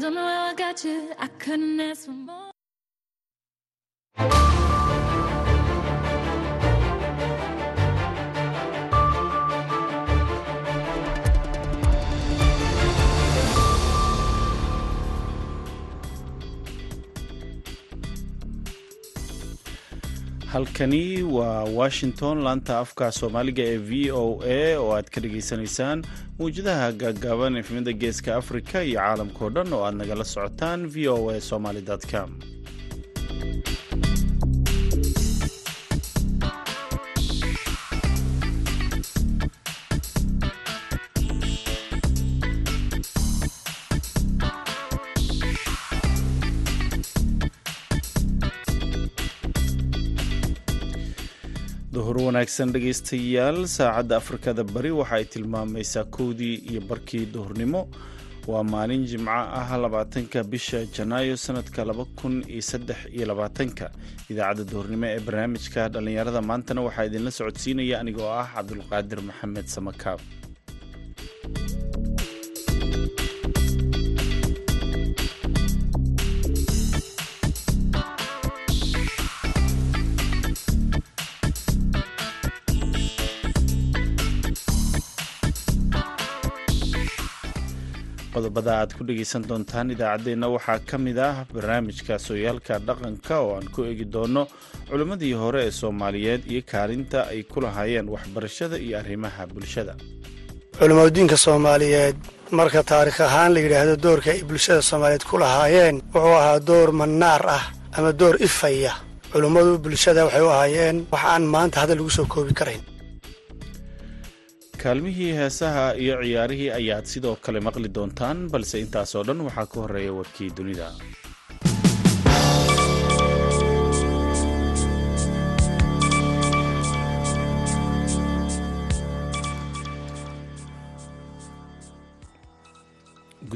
Don't know how I got you. I couldn't ask for more. Halkani waa washington laanta afka soomaaliga ee v o a oo aad ka dhagaysanaysaan mawjadaha gaagaaban efmada geeska afrika iyo caalamkao dhan oo aad nagala socotaan v o a somaly com wanaagsan dhegaystayaal saacadda afrikada bari waxa ay tilmaamaysaa kowdii iyo barkii duhurnimo. Waa maalin jimco ah labaatanka bisha janaayo sanadka laba kun iyo saddex iyo labaatanka. Idaacadda duhurnimo ee barnaamijka dhallinyarada maantana waxaa idinla socodsiinaya anigoo ah cabdulqaadir maxamed samakaab qodobada aad ku dhegaysan doontaan idaacaddeenna waxaa ka mid ah barnaamijka sooyaalka dhaqanka oo aan ku eegi doono culimmadii hore ee soomaaliyeed iyo kaalinta ay ku lahaayeen waxbarashada iyo arrimaha bulshada. Culimadiinka soomaaliyeed marka taarikh ahaan la yidhaahdo doorka ay bulshada soomaaliyeed ku lahaayeen wuxuu ahaa door mannaar ah ama door ifaya. Culimmadu bulshada waxay u ahaayeen wax aan maanta hadda lagu soo koobi karayn kaalmihii heesaha iyo ciyaarihii ayaad sidoo kale maqli doontaan balse intaasoo dhan waxaa ka horreeya warkii dunida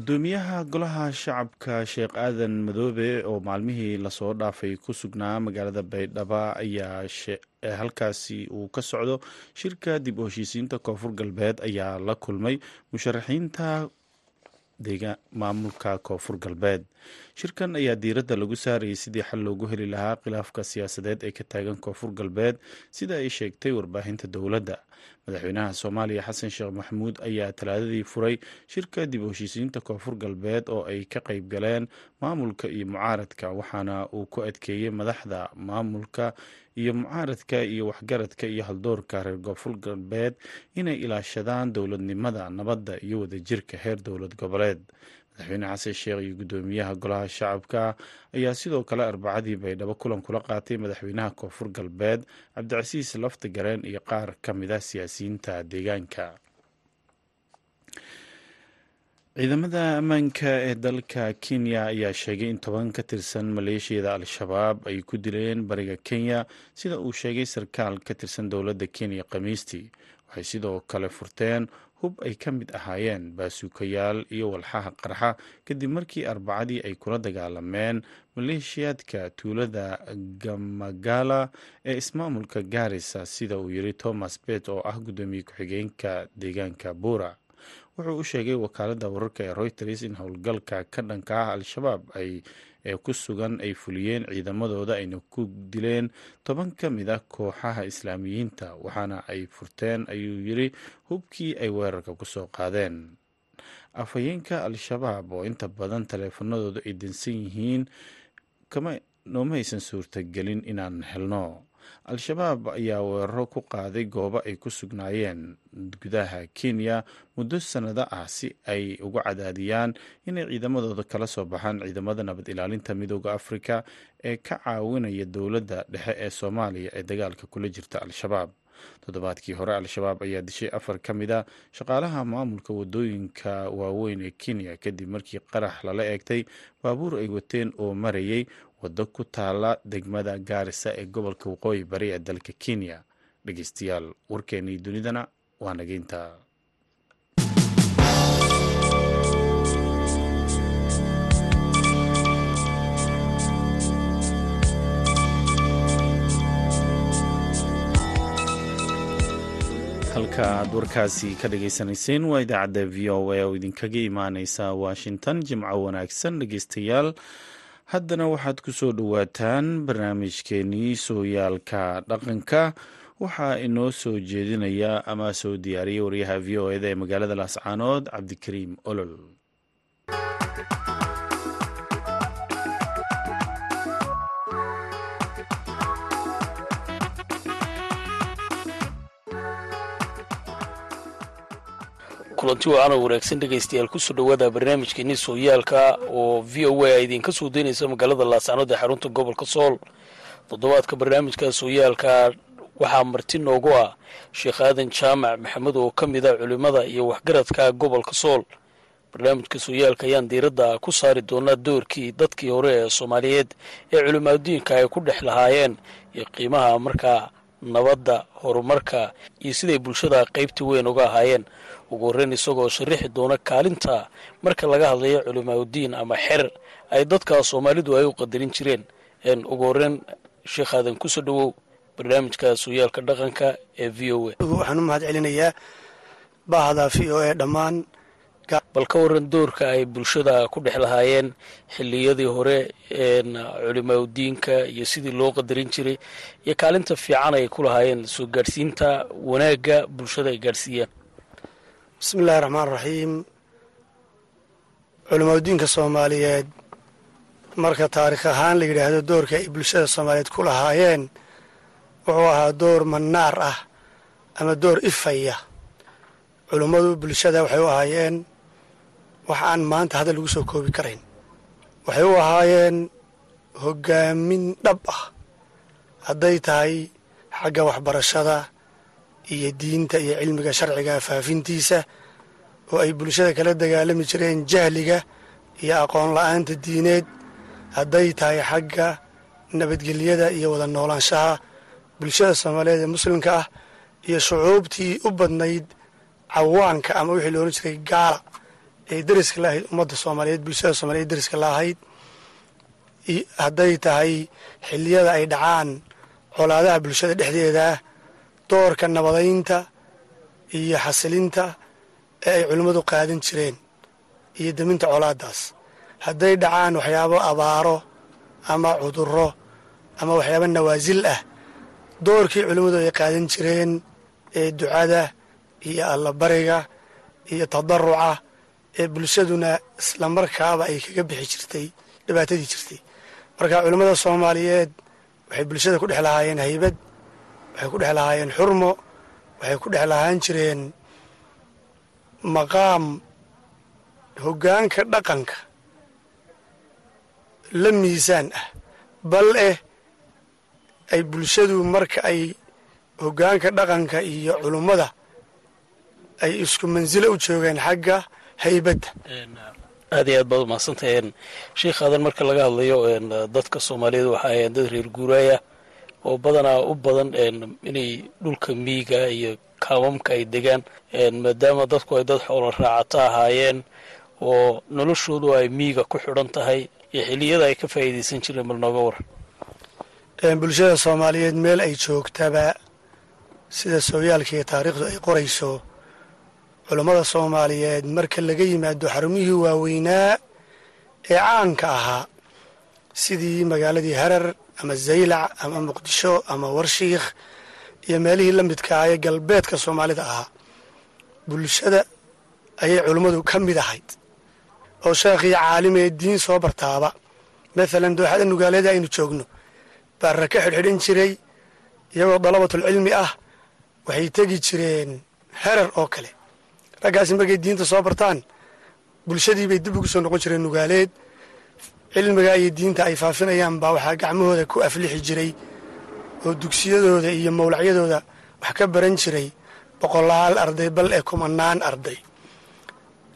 gudoomiyaha golaha shacabka sheekh aadan madoobe oo maalmihii la soo dhaafay ku sugnaa magaalada baydhaba ayaa halkaasi uu ka socdo. Shirka dib u heshiisiinta koonfur galbeed ayaa la kulmay musharaxiinta maamulka koonfur galbeed. Shirkan ayaa diiradda lagu saarayay sidii xal loogu heli lahaa khilaafka siyaasadeed ee ka taagan koonfur galbeed sida ay sheegtay warbaahinta dowladda madaxweynaha soomaaliya xasan sheekh maxamuud ayaa talaadadii furay shirka dib u heshiisiinta koonfur galbeed oo ay ka qayb galeen maamulka iyo mucaaradka waxaana uu ku adkeeyey madaxda maamulka iyo mucaaradka iyo waxgaradka iyo haldoorka reer koonfur galbeed inay ilaashadaan dowladnimada nabadda iyo wadajirka heer dowlad goboleed madaxweyne xasan sheekh iyo gudoomiyaha golaha shacabka ayaa sidoo kale arbacadii baydhabo kulan kula qaatay madaxweynaha koonfur galbeed cabdicasiis lafta gareen iyo qaar ka mid ah siyaasiyiinta deegaanka. Ciidamada ammaanka ee dalka kenya ayaa sheegay in toban ka tirsan maleeshiyada al-shabaab ay ku dileen bariga kenya sida uu sheegay sarkaal ka tirsan dowladda kenya khamiistii waxay sidoo kale furteen hub ay ka mid ahaayeen baasuukayaal iyo walxaha qarxa kadib markii arbacadii ay kula dagaalameen maleeshiyaadka tuulada gamagala ee ismaamulka gaarisa sida uu yiri thomas bet oo ah guddoomiye ku-xigeenka deegaanka buura wuxuu u sheegay wakaaladda wararka ee reuters in howlgalka ka dhanka ah al-shabaab ay ee ku sugan ay fuliyeen ciidamadooda ayna ku dileen toban ka mid ah kooxaha islaamiyiinta waxaana ay furteen ayuu yiri hubkii ay weerarka ku soo qaadeen. Afhayeenka al-shabaab oo inta badan taleefanadooda ay dansan yihiin nooma aysan suurtagelin inaan helno al-shabaab ayaa weeraro ku qaaday goobo ay ku sugnaayeen gudaha kenya muddo sannado ah si ay uga cadaadiyaan inay ciidamadooda kala soo baxaan ciidamada nabad ilaalinta midooda afrika ee ka caawinaya dowladda dhexe ee soomaaliya ee dagaalka kula jirta al-shabaab. Toddobaadkii hore al-shabaab ayaa dishay afar ka mid a shaqaalaha maamulka waddooyinka waaweyn ee kenya kadib markii qarax lala eegtay baabuur ay wateen oo marayay waddo ku taala degmada gaarisa ee gobolka waqooyi bari ee dalka kenya. Dhegeystayaal warkeennii dunidana waa nageynta. Halka halka aad warkaasi ka dhagaysanayseen waa idaacadda v o a oo idinkaga imaaneysa washington. Jimco wanaagsan dhegeystayaal haddana waxaad ku soo dhowaataan barnaamijkeenii sooyaalka dhaqanka. Waxaa inoo soo jeedinaya ama soo diyaariyay waryaha v o eda ee magaalada laascaanood cabdikariim olol kulanti wacan oo wanaagsan dhegaystayaal ku soo dhowaada barnaamijkeeni sooyaalka oo v o a idinka soo daynaysa magaalada laascaanood ee xarunta gobolka sool. Toddobaadka barnaamijka sooyaalka waxaa marti noogu ah sheekh aadan jaamac maxamed oo ka mid a culimmada iyo waxgaradka gobolka sool. Barnaamijka sooyaalka ayaan diiradda ku saari doonaa doorkii dadkii hore ee soomaaliyeed ee culimaadudiinka ay ku dhex lahaayeen iyo qiimaha markaa nabadda horumarka iyo siday bulshada qaybta weyn uga ahaayeen ugu horreyn isagoo sharaxi doona kaalinta. Marka laga hadlayo culimaadudiin ama xer ay dadka soomaalidu ay u qadarin jireen. Ugu horreyn sheekh aadan ku soo dhowow barnaamijka sooyaalka dhaqanka ee v o a. Waxaan u mahad celinayaa baahda v o a dhammaan bal ka waran doorka ay bulshada ku dhex lahaayeen xilliyadii hore culimaadudiinka iyo sidii loo qadarin jiray iyo kaalinta fiican ay ku lahaayeen soo gaadhsiinta wanaagga bulshada ay gaadhsiiyaan bismi illaahi raxmaan raxiim culimaadudiinka soomaaliyeed marka taarikh ahaan la yidhaahdo doorka ay bulshada soomaaliyeed ku lahaayeen wuxuu ahaa door mannaar ah ama door ifaya. Culummadu bulshada waxay u ahaayeen wax aan maanta hadda lagu soo koobi karayn. Waxay u ahaayeen hoggaamin dhab ah. Hadday tahay xagga waxbarashada iyo diinta iyo cilmiga sharciga faafintiisa oo ay bulshada kala dagaalami jireen jahliga iyo aqoon la'aanta diineed. Hadday tahay xagga nabadgelyada iyo wada noolaanshaha bulshada soomaaliyeed ee muslimka ah iyo shucuubtii u badnayd cawaanka ama wixii loohan jiray gaala ee deriska laahayd ummadda soomaaliyeed bulshada soomaliyeed deriska laahayd hadday tahay xilliyada ay dhacaan colaadaha bulshada dhexdeedaa doorka nabadaynta iyo xasilinta ee ay culimmadu qaadan jireen iyo deminta colaadaas. Hadday dhacaan waxyaabo abaaro ama cudurro ama waxyaabo nawaasil ah doorkii culimmadu ay qaadan jireen ee ducada iyo allabariga iyo tadaruca ee bulshaduna islamarkaaba ay kaga bixi jirtay dhibaatadii jirtay. Marka culimmada soomaaliyeed waxay bulshada ku dhex lahaayeen haybad waxay ku dhex lahaayeen xurmo waxay ku dhex lahaan jireen maqaam hoggaanka dhaqanka la miisaan ah. Bal eh ay bulshadu marka ay hoggaanka dhaqanka iyo culummada ay isku mansilo u joogeen xagga haybadda. Aad iyo aad baad umahadsantahay sheikaadan marka laga hadlayo dadka soomaaliyeed waxa ahayn dad reer guuraaya oo badanaa u badan inay dhulka miiga iyo kaamamka ay degaan maadaama dadku ay dad xoolo raacata ahaayeen oo noloshoodu ay miiga ku xidhan tahay iyo xilliyada ay ka faa'iidaysan jireen bal nooga waran. Bulshada soomaaliyeed meel ay joogtaba sida sooyaalka iyo taariikhdu ay qorayso culummada soomaaliyeed marka laga yimaado xarumihii waaweynaa ee caanka ahaa sidii magaaladii harar ama zaylac ama muqdisho ama warshiikh iyo meelihii la midka ah ee galbeedka soomaalida ahaa. Bulshada ayay culummadu ka mid ahayd. Oo sheekhii caalimee diin soo bartaaba. Maalan dooxada nugaaleeda aynu joogno. Baarra ka xidhxidhan jiray iyagoo dalabatulcilmi ah waxay tegi jireen herar oo kale. Raggaasi markay diinta soo bartaan bulshadii bay dib ugu soo noqon jireen nugaaleed cilmiga iyo diinta ay faafinayaan baa waxaa gacmahooda ku aflixi jiray oo dugsiyadooda iyo mawlacyadooda wax ka baran jiray boqolaal arday bal ee kumanaan arday.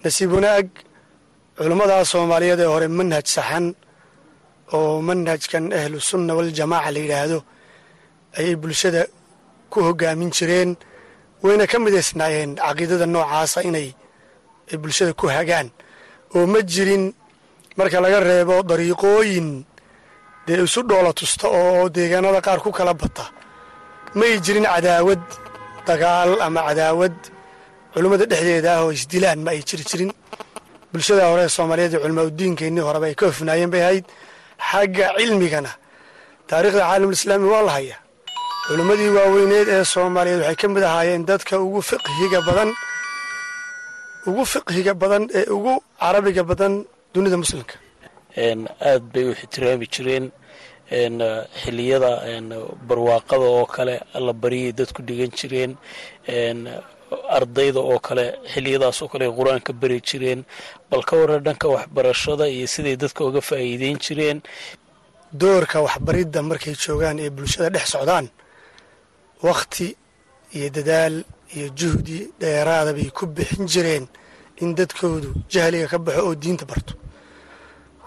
Nasiib wanaag culummadaas soomaaliyeed ee hore manhaj saxan oo manhajkan ahlu sunna waljamaaca la yidhaahdo ayay bulshada ku hoggaamin jireen wayna ka midaysnaayeen caqiidada noocaasa inay ay bulshada ku hagaan. Oo ma jirin marka laga reebo dariiqooyin dee isu dhoola tusta oo deegaanada qaar ku kala bata. May jirin cadaawad dagaal ama cadaawad culimmada dhexdeeda ah oo isdilaan ma ay jiri jirin. Bulshada hore ee soomaaliyeed ee culimaa udiinkeennii horeba ay ka hofnaayeen bay ahayd xagga cilmigana. Taariikhda caalamulislaami waa la hayaa. Culimmadii waaweyneed ee soomaaliyeed waxay ka mid ahaayeen dadka ugu fiqhiga badan ugu fiqhiga badan ee ugu carabiga badan dunida muslimka. Aad bay u ixtiraami jireen. Xiliyada barwaaqada oo kale alla baryay dadku dhigan jireen. Ardayda oo kale xiliyadaas oo kale ay qur'aanka bari jireen. Bal ka waran dhanka waxbarashada iyo siday dadka uga faa'iideyn jireen. Doorka waxbaridda markay joogaan ee bulshada dhex socdaan wakhti iyo dadaal iyo juhdi dheeraada bay ku bixin jireen in dadkoodu jahliga ka baxo oo diinta barto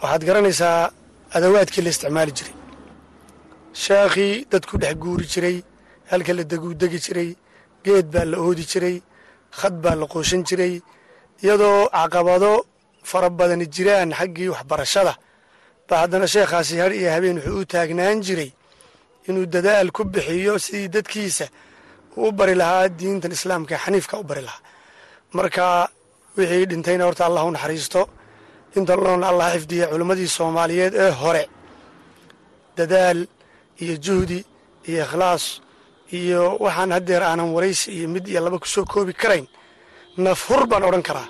waxaad garanaysaa adawaadkii la isticmaali jiray. Sheekhii dadku dhex guuri jiray halka la deguudegi jiray geed baa la oodi jiray khad baa la qooshan jiray iyadoo caqabado fara badani jiraan xaggii waxbarashada. Baa haddana sheekhaasi har iyo habeen wuxuu u taagnaan jiray inuu dadaal ku bixiyo sidii dadkiisa uu u bari lahaa diintan islaamka xaniifka u bari lahaa. Marka wixii dhintayna horta allah u naxariisto inta loona allah xifdiya culimmadii soomaaliyeed ee hore. Dadaal iyo juhdi iyo ikhlaas iyo waxaan haddeer aanan waraysi iyo mid iyo laba ku soo koobi karayn. Nafhur baan odhan karaa.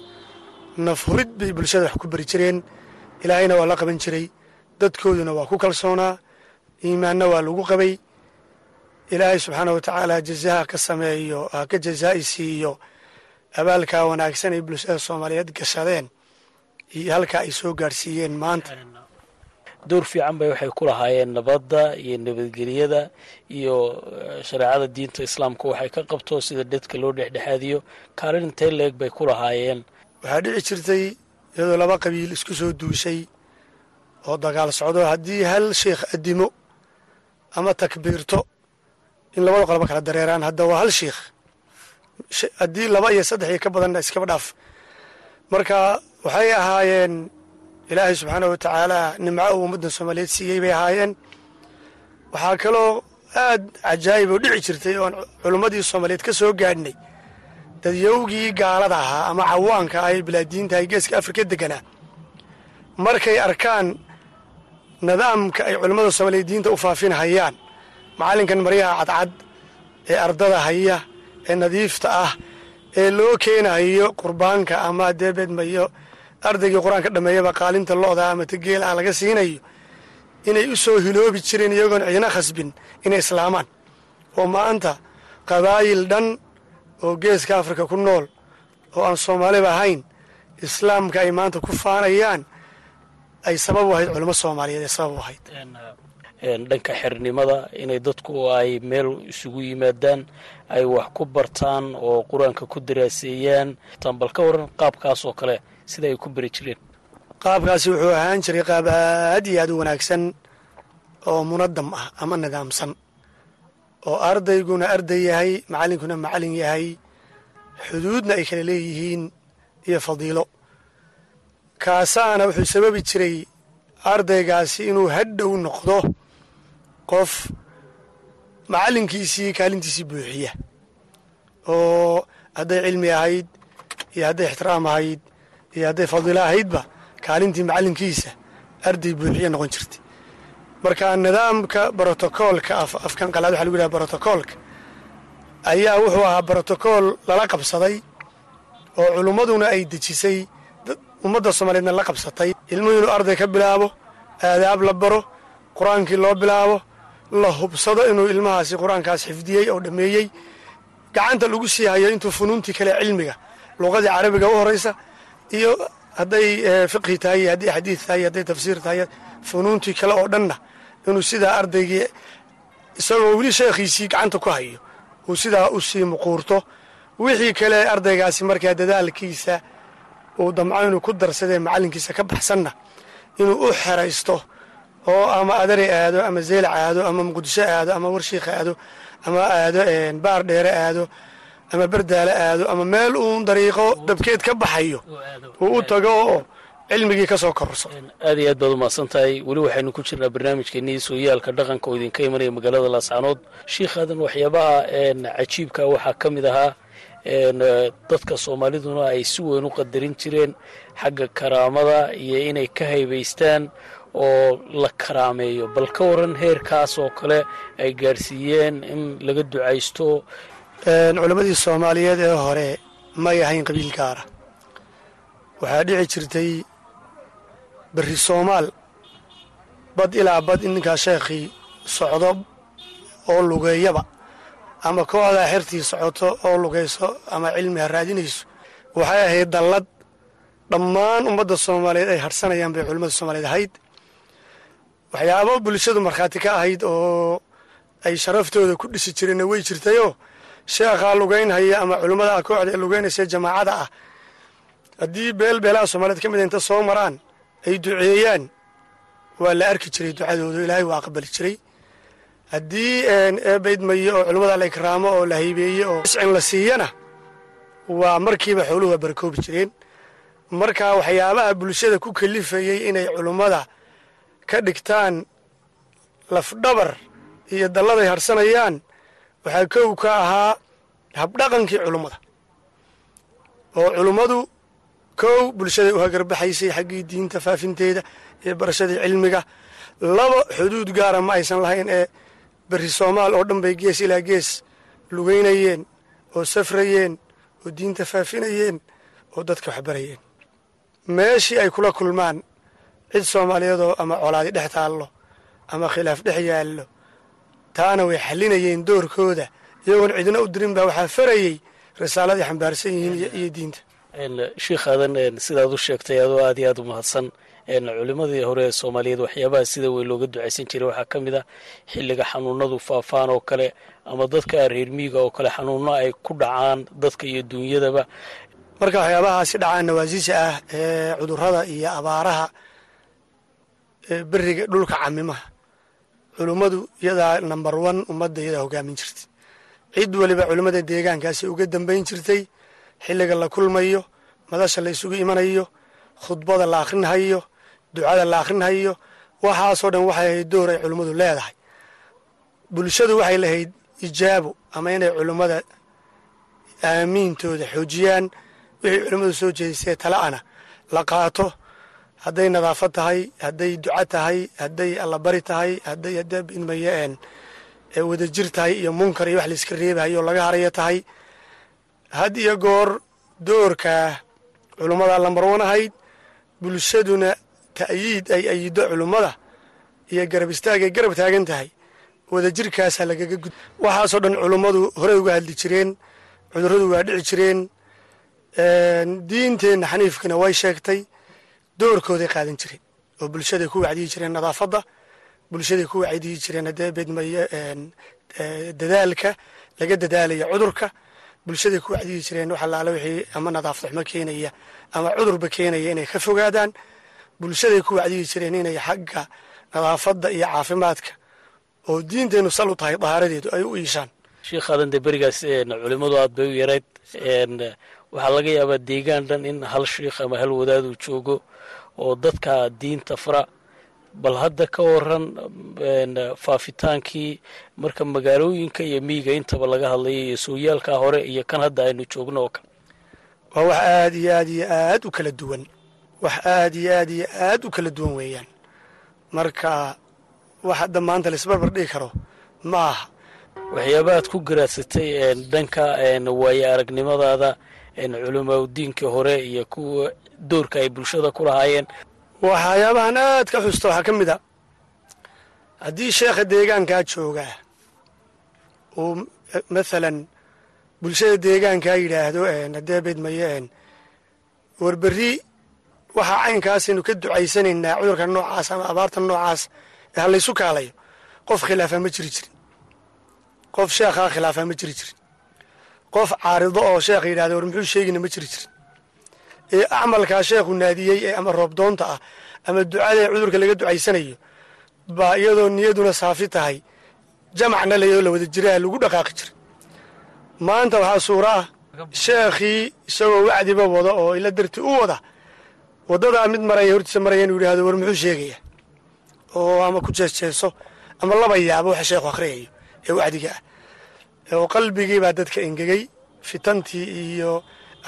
Nafhurid bay bulshada wax ku bari jireen. Ilaahayna waa la qaban jiray. Dadkooduna waa ku kalsoonaa. Iimaanna waa lagu qabay. Ilaahay subxaana wa tacaala jazaha ka sameeyo ha ka jazaa'i siiyo. Abaalkaa wanaagsan ay bulshada soomaaliyeed gashadeen iyo halkaa ay soo gaadhsiiyeen maanta. Door fiican bay waxay ku lahaayeen nabadda iyo nabadgelyada iyo shareecada diinta islaamka waxay ka qabto sida dadka loo dhexdhexaadiyo. Kaalin intee leeg bay ku lahaayeen. Waxaa dhici jirtay iyadoo laba qabiil isku soo duushay oo dagaal socdo. Haddii hal sheikh addimo ama takbiirto in labada qolba kala dareeraan hadda waa hal sheikh haddii laba iyo saddex iyo ka badanna iskaba dhaaf. Marka waxay ahaayeen ilaahay subxaana wa tacaala nimco uu ummaddan soomaaliyeed siiyey bay ahaayeen. Waxaa kaloo aad cajaa'ib oo dhici jirtay oon culimmadii soomaaliyeed ka soo gaadhnay. Dadyowgii gaalada ahaa ama cawaanka ah ee bilaadiinta ay geeska afrika deganaa markay arkaan nidaamka ay culimmada soomaaliyeed diinta u faafinhayaan macallinkan maryaha cadcad ee ardada haya ee nadiifta ah ee loo keenayo qurbaanka ama deebedmayo ardaygii qur'aanka dhammeeyaba qaalinta lo-da ama tageela ah laga siinayo inay u soo hiloobi jireen iyagoon cidina khasbin inay islaamaan. Oo maanta qabaayil dhan oo geeska afrika ku nool oo aan soomaaliba ahayn islaamka ay maanta ku faanayaan ay sabab u ahayd culimo soomaaliyeed ay sabab u ahayd. Dhanka xernimada inay dadku ay meel isugu yimaadaan ay wax ku bartaan oo qur'aanka ku daraaseeyaan bal ka waran qaabkaas oo kale sida ay ku beri jireen. Qaabkaasi wuxuu ahaan jiray qaab aad iyo aad u wanaagsan oo munadam ah ama nidaamsan oo ardayguna arday yahay macallinkuna macallin yahay xuduudna ay kala leeyihiin iyo fadiilo kaasaana wuxuu sababi jiray ardaygaasi inuu hadhow noqdo qof macallinkiisii kaalintiisii buuxiya oo hadday cilmi ahayd iyo hadday ixtiraam ahayd iyo hadday fadiilo ahaydba kaalintii macallinkiisa arday buuxiya noqon jirtay. Marka nidaamka brotocoolka afkan qalaad waxa lagu yidhaha brotocoolka ayaa wuxuu ahaa brotocool lala qabsaday oo culummaduna ay dejisay ummadda soomaaliyeedna la qabsatay. Ilmuhu inuu arday ka bilaabo aadaab la baro qur'aankii loo bilaabo la hubsado inuu ilmahaasi qur'aankaas xifdiyey oo dhammeeyey gacanta lagu sii hayo intuu funuuntii kale cilmiga luqadii carabiga u horaysa iyo hadday fiqhi tahay iyo hadday xadiid tahay hadday tafsiir tahay funuuntii kale oo dhanna inuu sidaa ardaygii isagoo weli sheekhiisii gacanta ku hayo uu sidaa u sii muquurto wixii kale ardaygaasi markaa dadaalkiisa uu damco inuu ku darsadee macallinkiisa ka baxsanna inuu u xeraysto oo ama adari aado ama zeylac aado ama muqdisho aado ama warshiikha aado ama aado baar dheere aado ama berdaale aado ama meel uun dariiqo dabkeed ka baxayo uu u tago oo cilmigii ka soo aad iyo aad baad umahadsan tahay. Weli waxaynu ku jirnaa barnaamijkeenii sooyaalka dhaqanka oo idinka imanaya magaalada laascaanood shiikhaadan waxyaabaha cajiibka waxaa ka mid ahaa dadka soomaaliduna ay si weyn u qadarin jireen xagga karaamada iyo inay ka haybaystaan oo la karaameeyo. Bal ka waran heerkaas oo kale ay gaadhsiiyeen in laga ducaysto culammadii soomaaliyeed ee hore may ahayn qabiil gaara waxaa dhici jirtay berri soomaal. Bad ilaa bad in ninkaa sheekhii socdo oo lugeeyaba. Ama kooxdaa xertii socoto oo lugayso ama cilmi ha raadinayso. Waxay ahayd dallad dhammaan ummadda soomaaliyeed ay hadhsanayaan bay culimmada soomaaliyeed ahayd. Waxyaabo bulshadu markhaati ka ahayd oo ay sharaftooda ku dhisi jireenna way jirtayoo sheekhaa lugaynhaya ama culimmada kooxda ee lugaynaysa jamaacada ah. Haddii beel beelaha soomaaliyeed ka mid inta soo maraan ay duceeyaan waa la arki jiray ducadooda ilaahay waa aqbali jiray. Haddii eebaydmaye oo culimmada la ikraamo oo la haybeeye oo iscin la siiyana waa markiiba xooluhu waa barakoobi jireen. Marka waxyaabaha bulshada ku kalifayey inay culimmada ka dhigtaan lafdhabar iyo dalladay hadhsanayaan waxaa kow ka ahaa habdhaqankii culummada oo culummadu kow bulshaday u hagarbaxaysay xaggii diinta faafinteeda iyo barashadii cilmiga. Laba xuduud gaara ma aysan lahayn ee berri soomaal oo dhan bay gees ilaa gees lugaynayeen oo safrayeen oo diinta faafinayeen oo dadka waxbarayeen. Meeshii ay kula kulmaan cid soomaaliyeedoo ama colaadi dhex taallo ama khilaaf dhex yaallo taana way xallinayeen doorkooda. Iyagoon cidina u dirin baa waxaa farayey risaaladii xambaarsan yihiin iyo diinta. Shiikhaadan sidaad u sheegtay adoo aad iyo aad u mahadsan culimmadii hore ee soomaaliyeed waxyaabaha sida weyn looga ducaysan jiray waxaa ka mid ah xilliga xanuunadu faafaan oo kale ama dadka reer miiga oo kale xanuuno ay ku dhacaan dadka iyo duunyadaba. Marka waxyaabahaasi dhacaan nawaasiisha ah ee cudurrada iyo abaaraha beriga dhulka camimaha culummadu iyadaa number one ummadda iyadaa hogaamin jirtay. Cid weliba culimmada deegaankaasi uga dambayn jirtay xilliga la kulmayo madasha la isugu imanayo khudbada la akhrinhayo ducada la akhrinhayo waxaasoo dhan waxay ahayd door ay culimmadu leedahay. Bulshadu waxay lahayd ijaabo ama inay culimmada aamiintooda xoojiyaan wixii culimmadu soo jeedisee tala'ana la qaato hadday nadaafad tahay hadday duco tahay hadday allabari tahay hadday adabinmayeen wadajir tahay iyo munkar iyo wax layska reebahayo laga harayo tahay. Had iyo goor doorkaa culummada lambarwan ahayd bulshaduna ta'yiid ay ayido culummada iyo garab istaag ay garab taagan tahay. Wadajirkaasaa lagaga gud waxaasoo dhan culummadu horey uga hadli jireen cudurradu waa dhici jireen. Diinteenna xaniifkina way sheegtay doorkooday qaadan jireen oo bulshaday ku wacdiyi jireen nadaafadda bulshaday ku wacdiyi jireen haddee dadaalka laga dadaalaya cudurka bulshaday ku wacdiyi jireen wax allaale wixii ama nadaafad xumo keenaya ama cudurba keenaya inay ka fogaadaan. Bulshaday ku wacdiyi jireen inay xagga nadaafadda iyo caafimaadka oo diinteennu sal u tahay dahaaradeedu ay u iishaan. Shiikhaadan dee berigaas culimmadu aad bay u yarayd waxaa laga yaabaa deegaan dhan in hal shiikh ama hal wadaaduu joogo oo dadka diinta fara bal hadda ka waran faafitaankii marka magaalooyinka iyo miyiga intaba laga hadlayo iyo sooyaalkaa hore iyo kan hadda aynu joogno oo kale. Waa wax aad iyo aad iyo aad u kala duwan. Wax aad iyo aad iyo aad u kala duwan weeyaan. Marka wax hadda maanta laisbarbar dhigi karo ma aha. Waxyaabahaad ku garaadsatay dhanka waaye aragnimadaada culimaudiinkii hore iyo kuwa doorka ay bulshada ku lahaayeen. Waxyaabahan aad ka xusta waxaa ka mid a. Haddii sheekha deegaankaa joogaa uu mathalan bulshada deegaankaa yidhaahdo haddee bedmaye warberri waxaa caynkaasaynu ka ducaysanaynaa cudurka noocaas ama abaarta noocaas ee halaysu kaalayo. Qof khilaafaa ma jiri jirin. Qof sheekhaa khilaafaa ma jiri jirin qof caarido oo sheekha yidhahda war muxuu sheegina ma jiri jirin. Ee acmalkaa sheekhu naadiyey ee ama roobdoonta ah ama ducada cudurka laga ducaysanayo baa iyadoo niyaduna saafi tahay. Jamacna layoo la wada jiraa lagu dhaqaaqi jiray maanta waxaa suura ah sheekhii isagoo wacdiba wada oo ila darti u wada waddadaa mid maraya hortiisa maraya inuu yidhahdo war muxuu sheegaya? Oo ama ku jeesjeeso ama laba yaabo waxa sheekhu akhriyayo ee wacdiga ah oo qalbigii baa dadka engegey fitantii iyo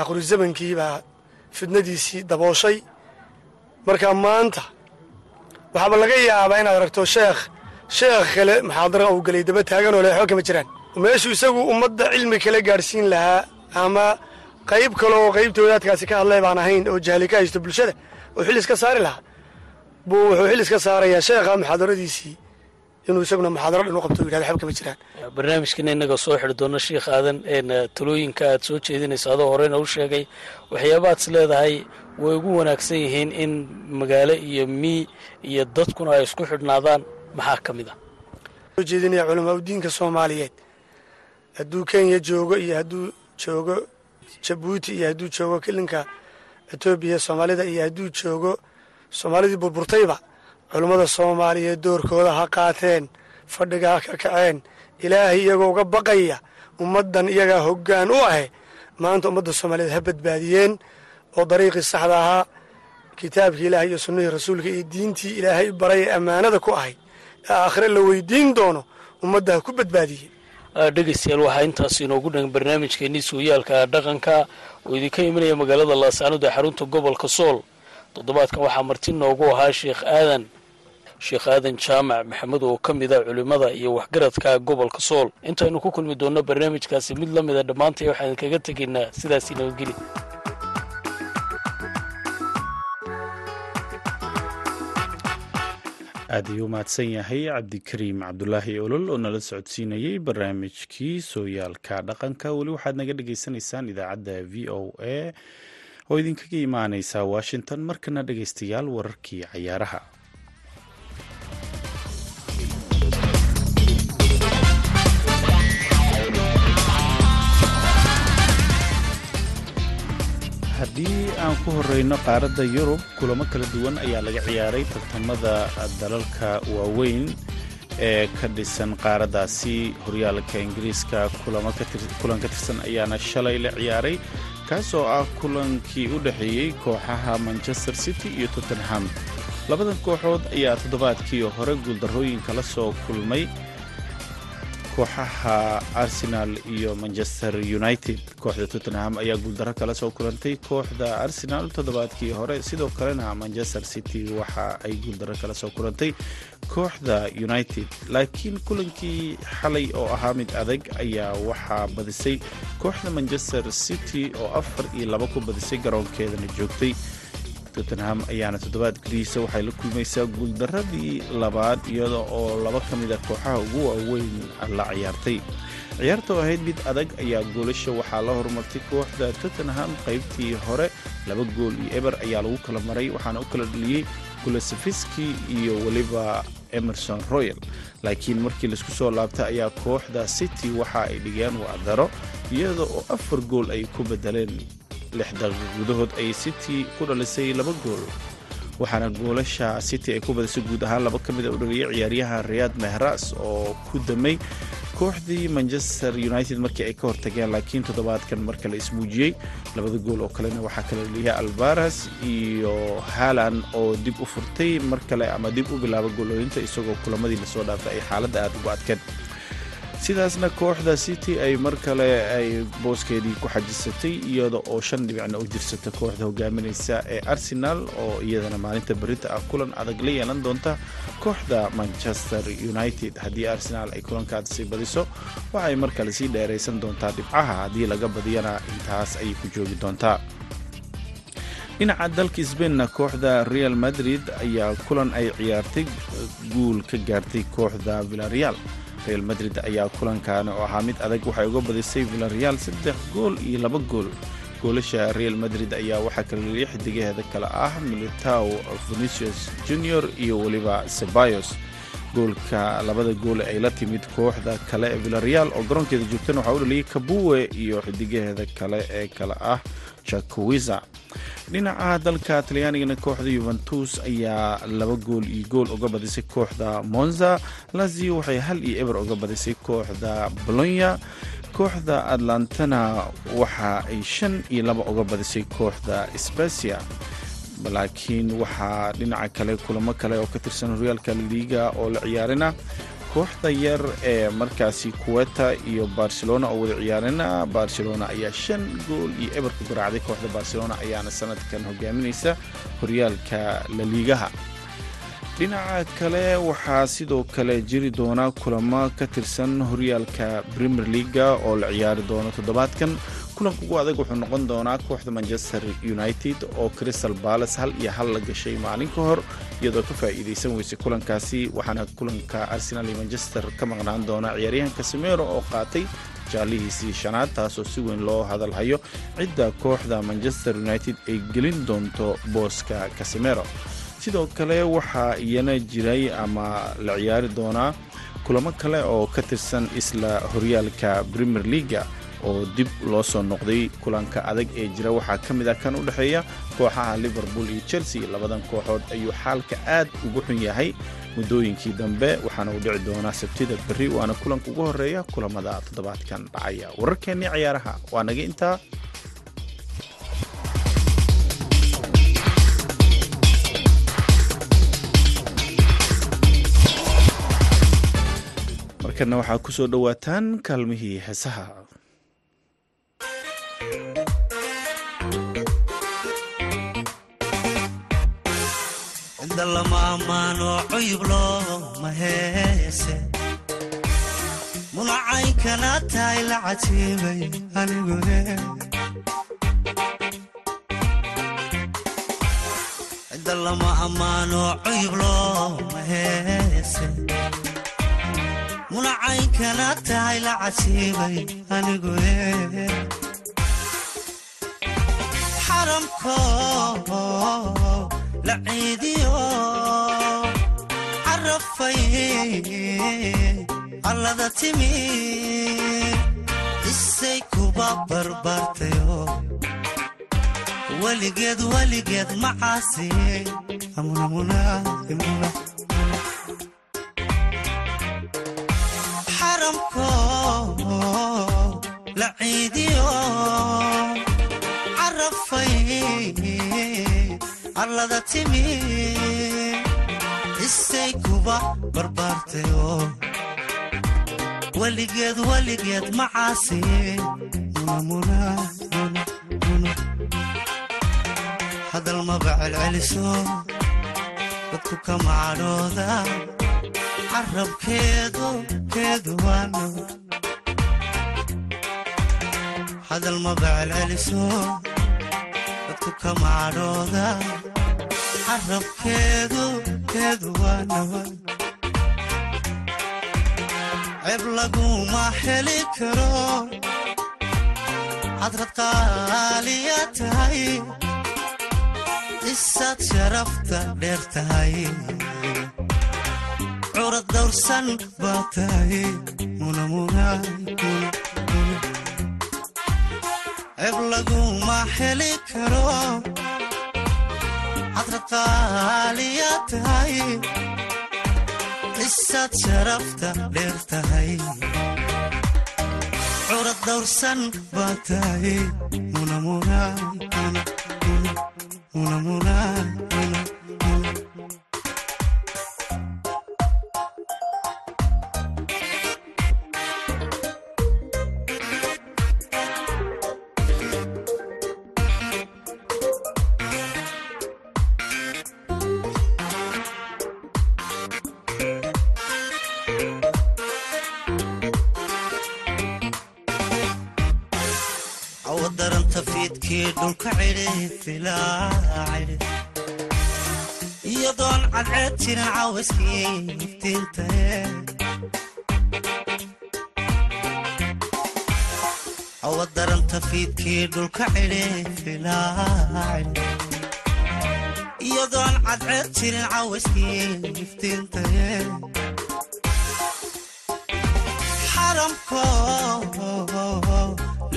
akhru zamankii baa fidnadiisii dabooshay. Marka maanta waxaaba laga yaabaa inaad aragto sheekh sheekh kale muxaadara uu gelay daba taaganoo le waxba kama jiraan. Meeshuu isagu ummadda cilmi kale gaadhsiin lahaa ama qayb kale oo qaybta wadaadkaasi ka hadlay baan ahayn oo jahli ka haysto bulshada oo xil iska saari lahaa. Buu wuxuu xil iska saarayaa sheekha muxaadaradiisii inuu isaguna muxaadaro dhan u qabto u yidhahdo waxba kama jiraan. Barnaamijkana innaga soo xidhi doona sheikh aadan talooyinka aad soo jeedinayso adoo horeyna u sheegay waxyaabaad is leedahay way ugu wanaagsan yihiin in magaalo iyo mii iyo dadkuna ay isku xidhnaadaan. Maxaa ka mid ah? Soo jeedinaya culamaa udiinka soomaaliyeed. Hadduu kenya joogo iyo hadduu joogo jabuuti iyo hadduu joogo kilinka etoobiya soomaalida iyo hadduu joogo soomaalidii burburtayba culummada soomaaliyeed doorkooda ha qaateen fadhiga ha ka kaceen ilaahay iyagoo uga baqaya ummaddan iyagaa hoggaan u ahe. Maanta ummadda soomaaliyeed ha badbaadiyeen oo dariiqii saxda ahaa kitaabkii ilaahay iyo sunnihii rasuulka iyo diintii ilaahay baray ee ammaanada ku ahayd ee aakhire la weydiin doono ummadda ha ku badbaadiyeen. Dhegeystayaal waxaa intaas inoogu dhan barnaamijkeenii sooyaalka dhaqanka oo idinka imanaya magaalada laasaanood ee xarunta gobolka sool. Toddobaadkan waxaa marti noogu ahaa sheekh aadan sheekh aadan jaamac maxamed oo ka mid a culimmada iyo waxgaradka gobolka sool. Intaynu ku kulmi doonno barnaamijkaasi mid la mida dhammaantay waxaan idinkaga tegaynaa sidaasi nabadgeli aad ayuu mahadsan yahay cabdikariim cabdulaahi olol oo nala socodsiinayey barnaamijkii sooyaalka dhaqanka. Weli waxaad naga dhagaysanaysaan idaacadda v o a. Oo idinkaga imaaneysa washington markana dhegaystayaal wararkii cayaaraha haddii aan ku horeyno qaaradda yurub kulamo kala duwan ayaa laga ciyaaray tartamada dalalka waaweyn ee ka dhisan qaaraddaasi. Horyaalka ingiriiska kulan ka tirsan ayaana shalay la ciyaaray kaas oo ah kulankii u dhexeeyey kooxaha manchester city iyo tottenham. Labadan kooxood ayaa toddobaadkii hore guuldarrooyinka la soo kulmay kooxaha arsenal iyo manchester united. Kooxda tottenham ayaa guuldarro kala soo kulantay kooxda arsenal toddobaadkii hore. Sidoo kalena manchester city waxa ay guuldarro kala soo kulantay kooxda united. Laakiin kulankii xalay oo ahaa mid adag ayaa waxaa badisay kooxda manchester city oo afar iyo laba ku badisay garoonkeedana joogtay tottenham ayaana toddobaad gudihiisa waxay la kulmaysaa guuldaradii labaad iyada oo laba ka mid a kooxaha ugu waaweyn la ciyaartay. Ciyaarta oo ahayd mid adag ayaa goolasha waxaa la horumartay kooxda tottenham. Qaybtii hore laba gool iyo eber ayaa lagu kala maray waxaana u kala dhaliyey kulesafiski iyo weliba emerson royal. Laakiin markii la isku soo laabtay ayaa kooxda city waxa ay dhigeen wacdaro iyada oo afar gool ay ku bedeleen lix daqiiq gudahood ay city ku dhalisay laba gool waxaana goolasha city ay ku badisay guud ahaan laba ka mid a u dhaliyay ciyaaryahan riyaad mehras oo ku damay kooxdii manchester united markii ay ka hortageen laakiin toddobaadkan marka la ismuujiyey labada gool oo kalena waxaa kala dhaliyay albaras iyo halan oo dib u furtay mar kale ama dib u bilaaba goolooyinta isagoo kulamadii la soo dhaafay ay xaaladda aada ugu adkeen sidaasna kooxda city ay mar kale ay booskeedii ku xajisatay iyada oo shan dhibicna u jirsata kooxda hogaaminaysa ee arsenal oo iyadana maalinta berita ah kulan adag la yeelan doonta kooxda manchester united. Haddii arsenal ay kulankaasi badiso waxay mar kale sii dheeraysan doontaa dhibcaha haddii laga badiyana intaas ayay ku joogi doontaa. Dhinaca dalka sbainna kooxda real madrid ayaa kulan ay ciyaartay guul ka gaartay kooxda villareal real madrid ayaa kulankan oo ahaa mid adag. Waxay uga badisay villareal saddex gool iyo laba gool. Goolasha real madrid ayaa waxaa kala liyay xidigaheeda kale ah militao venicius junior iyo weliba cebayos goolka labada gool ay la timid kooxda kale ee villareal oo garoonkeeda joogtana waxaa u dhaliyay kabuwe iyo xidigaheeda kale ee kale ah jakowiza dhinaca dalka talyaanigana kooxda yuventus ayaa laba gool iyo gool uga badisay kooxda monza. Lazio waxay hal iyo eber uga badisay kooxda bolonya kooxda atlantana waxa ay shan iyo laba uga badisay kooxda specia laakiin waxaa dhinaca kale kulamo kale oo ka tirsan horyaalka liiga oo la ciyaarina kooxda yar ee markaasi kuweta iyo barcelona oo wada ciyaarina barcelona ayaa shan gool iyo eber ku garaacday. Kooxda barcelona ayaana sanadkan hogaaminaysa horyaalka laliigaha dhinaca kale waxaa sidoo kale jiri doona kulamo ka tirsan horyaalka premier leaga oo la ciyaari doono toddobaadkan kulanka ugu adag wuxuu noqon doonaa kooxda manchester united oo crystal balas hal iyo hal la gashay maalin ka hor iyadoo ka faa'iidaysan weysay kulankaasi waxaana kulanka arsenal iyo manchester ka maqnaan doona ciyaaryahan casimero oo qaatay jaalihiisii shanaad taasoo si weyn loo hadalhayo cidda kooxda manchester united ay gelin doonto booska casimero sidoo kale waxaa iyana jiray ama la ciyaari doonaa kulamo kale oo ka tirsan isla horyaalka premier leaga oo dib loo soo noqday kulanka adag ee jira. Waxaa ka mid ah kan u dhexeeya kooxaha liverpool iyo chelsea. Labadan kooxood ayuu xaalka aad ugu xun yahay. Muddooyinkii dambe waxaana uu dhici doonaa sabtida berri waana kulanka ugu horreeya kulamada toddobaadkan. Dhacaya wararkeennii ciyaaraha. Waa naga intaa. Markana waxaa ku soo dhowaataan kaalmihii heesaha cinda lama ammaano cuyub looma heese munacaynkana tahay la cajiibay anigune cinda lama ammaano cuyub looma heese munacaynkana tahay la cajiibay anigune xaramko la ciidiyo carafay allada timi isay kuba barbaartayo weligeed weligeed macaasi xaramko la ciidiyo carafay allada timi isay kuba barbaartayo weligeed weligeed macaasi hadal celceliso dadku ka macadhooda carabkeedu keedu waano. Hadal maba celceliso dadku ka macadhooda carabkeedu keedu waa naban ceeb laguma heli karo cadrad qaaliya tahay isaad sharafta dheer tahay curad dawrsan baa tahay ceeb laguma heli karo cadrad qaaliya tahay isaad sharafta dheer tahay curad dawrsan baa tahay awadaranta iyadoon cadceed jirin xaramko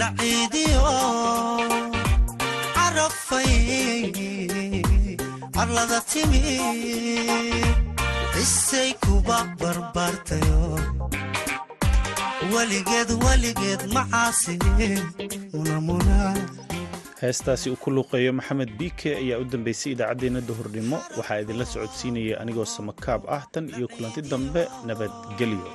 la ciidiyo heestaasi uu ku luuqeeyo maxamed biike ayaa u dambeysay idaacaddeenna duhurnimo. Waxaa idinla socodsiinaya anigoo samakaab ah tan iyo kulanti dambe nabadgelyo